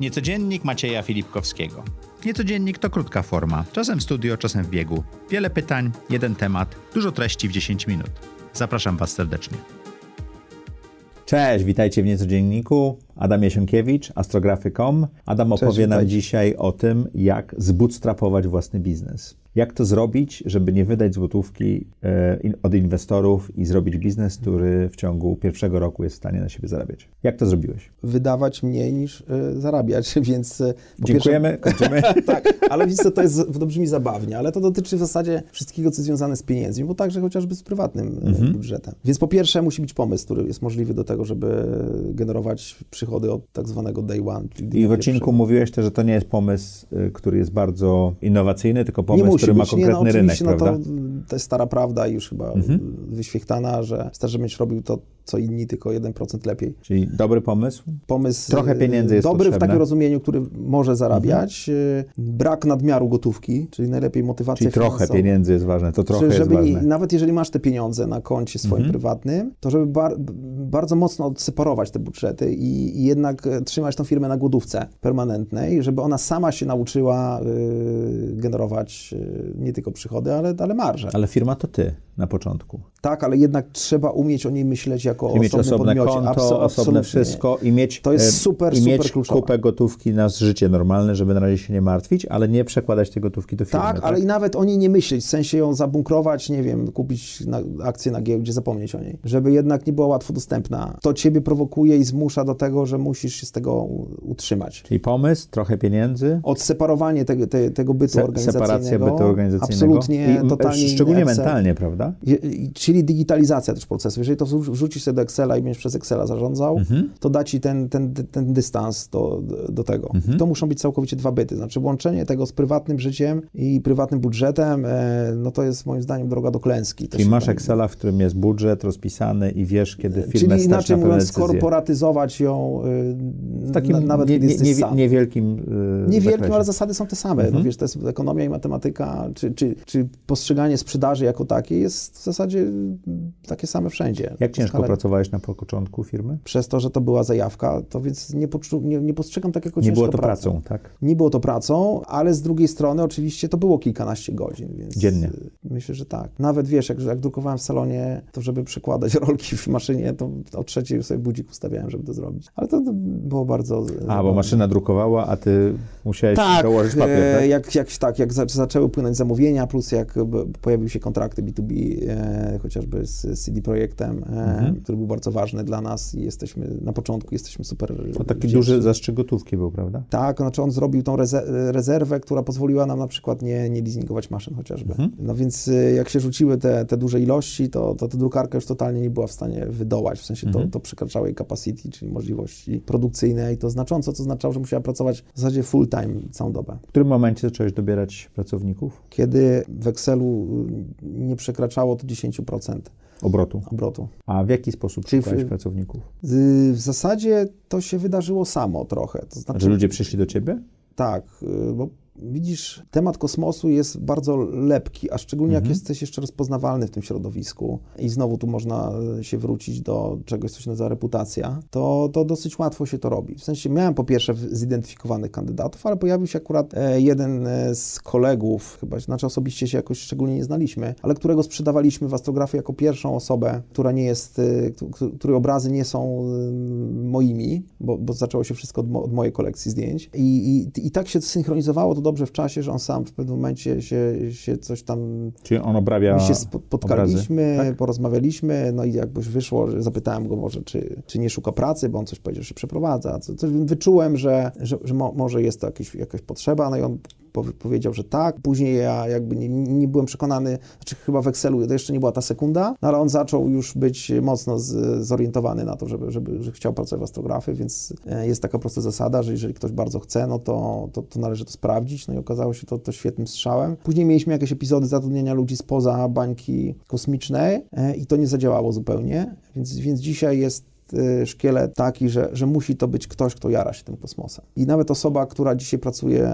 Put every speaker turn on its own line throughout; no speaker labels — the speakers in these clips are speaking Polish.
Niecodziennik Macieja Filipkowskiego. Niecodziennik to krótka forma, czasem w studio, czasem w biegu. Wiele pytań, jeden temat, dużo treści w 10 minut. Zapraszam Was serdecznie. Cześć, witajcie w Niecodzienniku. Adam Jasienkiewicz, astrografy.com. Adam opowie nam dzisiaj o tym, jak zbootstrapować własny biznes. Jak to zrobić, żeby nie wydać złotówki e, od inwestorów i zrobić biznes, który w ciągu pierwszego roku jest w stanie na siebie zarabiać? Jak to zrobiłeś?
Wydawać mniej niż y, zarabiać, więc... Y,
Dziękujemy, pierwsze... kończymy.
tak, ale co, to, jest, to brzmi zabawnie, ale to dotyczy w zasadzie wszystkiego, co związane z pieniędzmi, bo także chociażby z prywatnym mhm. budżetem. Więc po pierwsze musi być pomysł, który jest możliwy do tego, żeby generować przychody od tak zwanego day one.
I w odcinku mówiłeś też, że to nie jest pomysł, który jest bardzo innowacyjny, tylko pomysł, który ma konkretny nie, no, rynek, no,
prawda? To, to jest stara prawda i już chyba mhm. wyświechtana, że żebyś robił to, co inni, tylko 1% lepiej.
Czyli dobry pomysł?
Pomysł.
Trochę pieniędzy jest
Dobry
potrzebne.
w takim rozumieniu, który może zarabiać. Mhm. Brak nadmiaru gotówki, czyli najlepiej motywacja
Czyli trochę pieniędzy jest ważne, to trochę
żeby
jest ważne.
nawet jeżeli masz te pieniądze na koncie swoim mhm. prywatnym, to żeby bar bardzo mocno odseparować te budżety i, i, jednak trzymać tą firmę na głodówce permanentnej, żeby ona sama się nauczyła y, generować y, nie tylko przychody, ale, ale marże.
Ale firma to ty na początku.
Tak, ale jednak trzeba umieć o niej myśleć jako mieć
osobne
podmiocie.
konto, Absol osobne wszystko i mieć,
to jest super,
i
super
mieć kupę gotówki na życie normalne, żeby na razie się nie martwić, ale nie przekładać tej gotówki do firmy.
Tak, tak? ale i nawet o niej nie myśleć, w sensie ją zabunkrować, nie wiem, kupić na, akcję na giełdzie, zapomnieć o niej, żeby jednak nie była łatwo dostępna. To ciebie prowokuje i zmusza do tego, że musisz się z tego utrzymać.
Czyli pomysł, trochę pieniędzy.
Odseparowanie te, te, tego bytu Se, organizacyjnego.
Separacja bytu organizacyjnego.
Absolutnie, I, totalnie.
Szczególnie mentalnie, prawda?
czyli digitalizacja też procesu. Jeżeli to wrzucisz sobie do Excela i będziesz przez Excela zarządzał, mhm. to da ci ten, ten, ten dystans do, do tego. Mhm. To muszą być całkowicie dwa byty. Znaczy łączenie tego z prywatnym życiem i prywatnym budżetem, e, no to jest moim zdaniem droga do klęski.
Czyli masz tam... Excela, w którym jest budżet rozpisany i wiesz, kiedy firmę
Czyli inaczej
mówiąc,
skorporatyzować ją
w e, takim na, nawet nie, nie, nie, niewielkim
yy, Niewielkim, ale zasady są te same. Mhm. No wiesz, to jest ekonomia i matematyka, czy, czy, czy postrzeganie sprzedaży jako takiej jest w zasadzie takie same wszędzie.
Jak ciężko. Pracowałeś na początku firmy?
Przez to, że to była zajawka, to więc nie, poczu... nie, nie postrzegam tak jako
Nie było to
pracą.
pracą, tak?
Nie było to pracą, ale z drugiej strony oczywiście to było kilkanaście godzin, więc...
Dziennie?
Myślę, że tak. Nawet wiesz, jak, jak drukowałem w salonie, to żeby przekładać rolki w maszynie, to o trzeciej sobie budzik ustawiałem, żeby to zrobić. Ale to, to było bardzo...
A, bo maszyna drukowała, a ty musiałeś tak, dołożyć papier, e, tak?
Jak, jak, tak, jak zaczęły płynąć zamówienia, plus jak pojawiły się kontrakty B2B, e, chociażby z CD Projektem, e, mhm. Który był bardzo ważny dla nas i jesteśmy, na początku jesteśmy super
To taki wdzięczni. duży zastrzyk gotówki był, prawda?
Tak, znaczy on zrobił tą rezerwę, która pozwoliła nam na przykład nie, nie leasingować maszyn chociażby. Mhm. No więc e, jak się rzuciły te, te duże ilości, to, to ta drukarka już totalnie nie była w stanie wydołać, w sensie mhm. to, to przekraczało jej capacity, czyli możliwości produkcyjne i to znacząco, co oznaczało, że musiała pracować w zasadzie full time całą dobę.
W którym momencie zacząłeś dobierać pracowników?
Kiedy w Excelu nie przekraczało to 10%.
Obrotu.
Obrotu.
A w jaki sposób Czyli szukałeś w, pracowników?
W zasadzie to się wydarzyło samo trochę. To
znaczy, że ludzie przyszli do ciebie?
Tak, y, bo Widzisz, temat kosmosu jest bardzo lepki, a szczególnie mhm. jak jesteś jeszcze rozpoznawalny w tym środowisku i znowu tu można się wrócić do czegoś, co się nazywa reputacja, to, to dosyć łatwo się to robi. W sensie miałem po pierwsze zidentyfikowanych kandydatów, ale pojawił się akurat e, jeden e, z kolegów, chyba, znaczy osobiście się jakoś szczególnie nie znaliśmy, ale którego sprzedawaliśmy w astrografii jako pierwszą osobę, która nie jest, e, której obrazy nie są moimi, bo, bo zaczęło się wszystko od, mo od mojej kolekcji zdjęć I, i, i tak się synchronizowało to dobrze w czasie, że on sam w pewnym momencie się, się coś tam...
Czyli on obrabia
My się spotkaliśmy, tak? porozmawialiśmy, no i jakbyś wyszło, że zapytałem go może, czy, czy nie szuka pracy, bo on coś powiedział, że się przeprowadza. Coś wyczułem, że, że, że mo, może jest to jakieś, jakaś potrzeba, no i on powiedział, że tak. Później ja jakby nie, nie, byłem przekonany, znaczy chyba w Excelu to jeszcze nie była ta sekunda, no ale on zaczął już być mocno z, zorientowany na to, żeby, żeby, że chciał pracować w astrografii, więc e, jest taka prosta zasada, że jeżeli ktoś bardzo chce, no to, to, to należy to sprawdzić, no i okazało się to, to świetnym strzałem. Później mieliśmy jakieś epizody zatrudnienia ludzi spoza bańki kosmicznej e, i to nie zadziałało zupełnie, więc, więc dzisiaj jest jest y, szkielet taki, że, że musi to być ktoś, kto jara się tym kosmosem. I nawet osoba, która dzisiaj pracuje,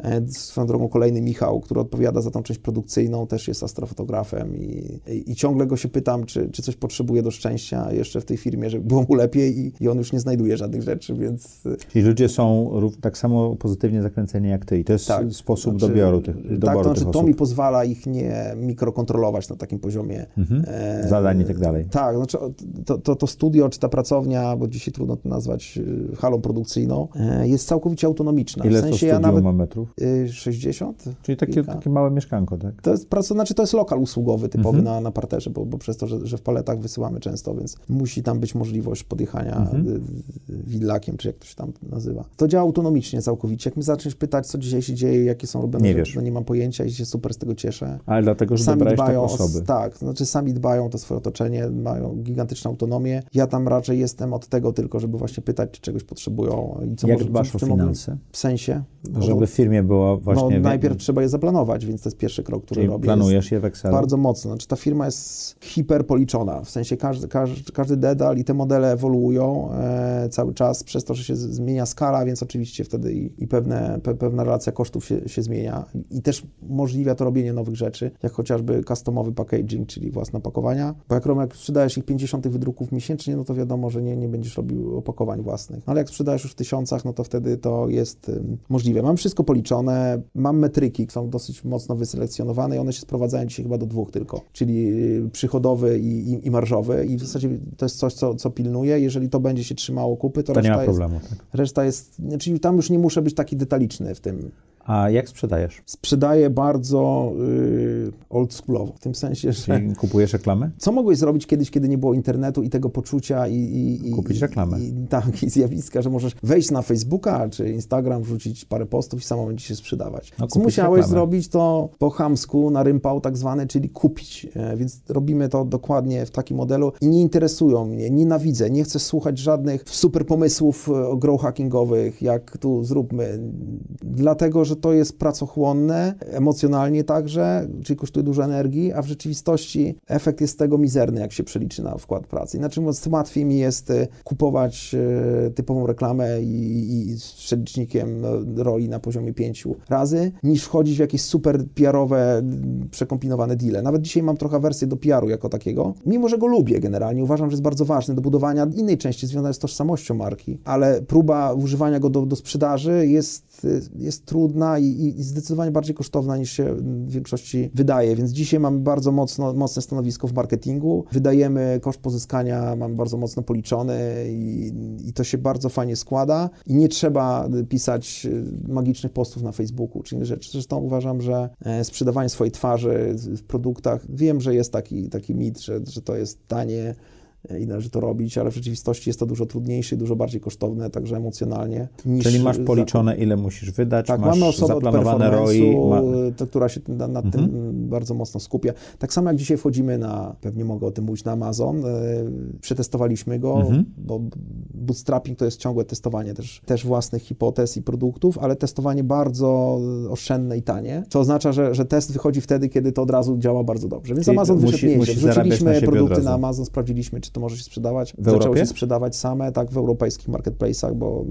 e, swoją drogą kolejny Michał, który odpowiada za tą część produkcyjną, też jest astrofotografem i, i, i ciągle go się pytam, czy, czy coś potrzebuje do szczęścia jeszcze w tej firmie, żeby było mu lepiej i, i on już nie znajduje żadnych rzeczy, więc...
Czyli ludzie są tak samo pozytywnie zakręceni jak ty i to jest tak, sposób znaczy, dobioru tych, doboru tak, to, znaczy,
to mi pozwala ich nie mikrokontrolować na takim poziomie. Mhm.
E, Zadań i tak dalej.
Tak, znaczy to, to, to, studio, czy ta pracownia, bo dzisiaj trudno to nazwać e, halą produkcyjną, e, jest całkowicie autonomiczna.
Ile w sensie to ja nawet, ma metrów?
60?
E, Czyli takie, takie małe mieszkanko, tak?
To jest, znaczy to jest lokal usługowy typowy mhm. na, na parterze, bo, bo przez to, że, że, w paletach wysyłamy często, więc musi tam być możliwość podjechania mhm. widlakiem, czy jak to się tam nazywa. To działa autonomicznie całkowicie. Jak mi zaczniesz pytać, co dzisiaj się dzieje, jakie są robione,
nie, wiesz.
no nie mam pojęcia i się super z tego cieszę.
Ale dlatego, że sami dbają osoby.
tak, znaczy sami dbają o to swoje otoczenie, mają gigantyczną autonomię. Ja tam raczej jestem od tego tylko, żeby właśnie pytać, czy czegoś potrzebują
i co Jak może dbasz o finanse?
W sensie?
No, żeby w firmie było właśnie...
No, najpierw trzeba je zaplanować, więc to jest pierwszy krok, który
Czyli
robię.
planujesz je w Excelu?
Bardzo mocno. Znaczy ta firma jest hiperpoliczona, w sensie każdy, każdy, każdy dedal i te modele ewoluują e, cały czas przez to, że się zmienia skala, więc oczywiście wtedy i, i pewne, pe, pewna relacja kosztów się, się zmienia i też umożliwia to robienie nowych rzeczy, jak chociażby customowy packaging, czyli własne opakowania, bo jak, jak sprzedajesz ich 50 wydruków miesięcznie, no to wiadomo, że nie, nie będziesz robił opakowań własnych. No ale jak sprzedajesz już w tysiącach, no to wtedy to jest możliwe. Mam wszystko policzone, mam metryki, są dosyć mocno wyselekcjonowane i one się sprowadzają dzisiaj chyba do dwóch tylko, czyli y, przychodowy i, i, i marżowy i w zasadzie to jest coś, co, co pilnuję. Jeżeli to będzie się trzymało kupy, to,
to
reszta
nie ma problemu.
Jest, tak. Reszta jest, czyli znaczy tam już nie muszę być taki detaliczny w tym.
A jak sprzedajesz?
Sprzedaję bardzo y, oldschoolowo, w tym sensie, że...
Czyli kupujesz reklamę?
Co mogłeś zrobić kiedyś, kiedy nie było internetu i tego poczucia i... i
Kupić reklamę.
I, tak, i zjawiska, że możesz wejść na Facebooka czy Instagram, wrzucić parę postów i samo będzie się sprzedawać. No, Co musiałeś reklamę. zrobić, to po chamsku, na rympał tak zwany, czyli kupić. E, więc robimy to dokładnie w takim modelu i nie interesują mnie, nienawidzę, nie chcę słuchać żadnych super pomysłów e, grow hackingowych, jak tu zróbmy. Dlatego, że to jest pracochłonne, emocjonalnie także, czyli kosztuje dużo energii, a w rzeczywistości efekt jest tego mizerny, jak się przeliczy na wkład pracy. Inaczej mówiąc, łatwiej mi jest e, kupować e, typową reklamę i, i z przelicznikiem no, ROI na poziomie pięciu razy, niż wchodzić w jakieś super PR-owe, przekombinowane deale. Nawet dzisiaj mam trochę wersję do PR-u jako takiego, mimo że go lubię generalnie, uważam, że jest bardzo ważny do budowania innej części związanej z tożsamością marki, ale próba używania go do, do sprzedaży jest, jest trudna i, i, zdecydowanie bardziej kosztowna niż się w większości wydaje, więc dzisiaj mamy bardzo mocno, mocne stanowisko w marketingu, wydajemy koszt pozyskania, mamy bardzo mocno policzony i, i to się bardzo fajnie składa. I nie trzeba pisać e, magicznych postów na Facebooku czy inne rzeczy. Zresztą uważam, że e, sprzedawanie swojej twarzy w produktach, wiem, że jest taki, taki mit, że, że to jest tanie, i należy to robić, ale w rzeczywistości jest to dużo trudniejsze i dużo bardziej kosztowne, także emocjonalnie.
Czyli masz policzone, ile musisz wydać, tak, masz mamy osobę zaplanowane ROI. Ma...
To, która się nad, nad mhm. tym bardzo mocno skupia. Tak samo jak dzisiaj wchodzimy na, pewnie mogę o tym mówić, na Amazon, e, przetestowaliśmy go, mhm. bo bootstrapping to jest ciągłe testowanie też, też własnych hipotez i produktów, ale testowanie bardzo oszczędne i tanie, co oznacza, że, że test wychodzi wtedy, kiedy to od razu działa bardzo dobrze. Więc Amazon wyszedł musi, Wrzuciliśmy produkty na Amazon, sprawdziliśmy, czy czy to może się sprzedawać.
W Zaczęło
się sprzedawać same, tak, w europejskich marketplace'ach, bo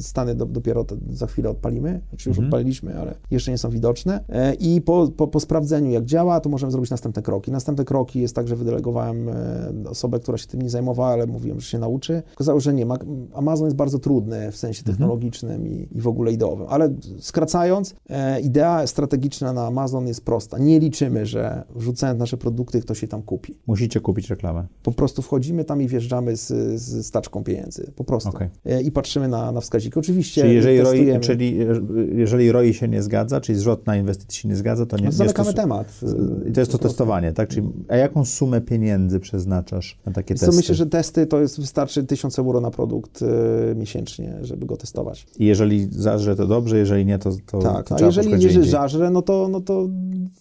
Stany do, dopiero za chwilę odpalimy, znaczy już mhm. odpaliliśmy, ale jeszcze nie są widoczne. E, I po, po, po, sprawdzeniu, jak działa, to możemy zrobić następne kroki. Następne kroki jest tak, że wydelegowałem e, osobę, która się tym nie zajmowała, ale mówiłem, że się nauczy. Okazało, że nie. Amazon jest bardzo trudny w sensie mhm. technologicznym i, i w ogóle ideowym. Ale skracając, e, idea strategiczna na Amazon jest prosta. Nie liczymy, że wrzucając nasze produkty, ktoś się tam kupi.
Musicie kupić reklamę.
Po prostu wchodzimy tam i wjeżdżamy z, z staczką pieniędzy. Po prostu. Okay. E, I patrzymy na, na wskaźniki. Oczywiście
czyli jeżeli, ROI, czyli jeżeli ROI się nie zgadza, czyli zwrot na inwestycje się nie zgadza, to nie... No,
zamykamy to, temat.
I to jest to testowanie, tak? Czyli, a jaką sumę pieniędzy przeznaczasz na takie testy?
Co myślę, że testy to jest, wystarczy 1000 euro na produkt y, miesięcznie, żeby go testować.
I jeżeli zażre, to dobrze, jeżeli nie, to, to
Tak,
to
a jeżeli, jeżeli żażre, no to, no to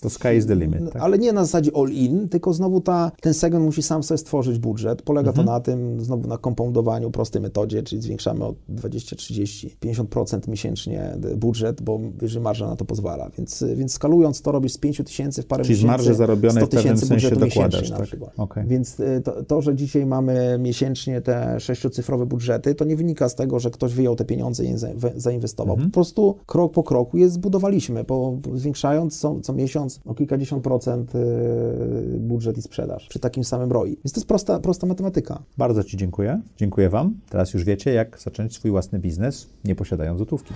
To sky is the limit. Tak?
ale nie na zasadzie all-in, tylko znowu ta, ten segment musi sam sobie stworzyć budżet. Polega
Mhm.
to na tym, znowu na kompoundowaniu prostej metodzie, czyli zwiększamy o 20, 30, 50% miesięcznie budżet, bo jeżeli marża na to pozwala. Więc, więc skalując to robisz z 5 tysięcy w parę
Czyli z
miesięcy,
marży zarobionej
100
w pewnym sensie dokładasz, tak? Okej.
Więc y, to, to, że dzisiaj mamy miesięcznie te sześciocyfrowe budżety, to nie wynika z tego, że ktoś wyjął te pieniądze i zainwestował.
Mhm.
Po prostu krok po kroku je zbudowaliśmy, po, zwiększając co, co miesiąc o kilkadziesiąt procent y, budżet i sprzedaż przy takim samym ROI. Więc to jest prosta, prosta matematyka.
Bardzo Ci dziękuję. Dziękuję Wam. Teraz już wiecie, jak zacząć swój własny biznes, nie posiadając złotówki.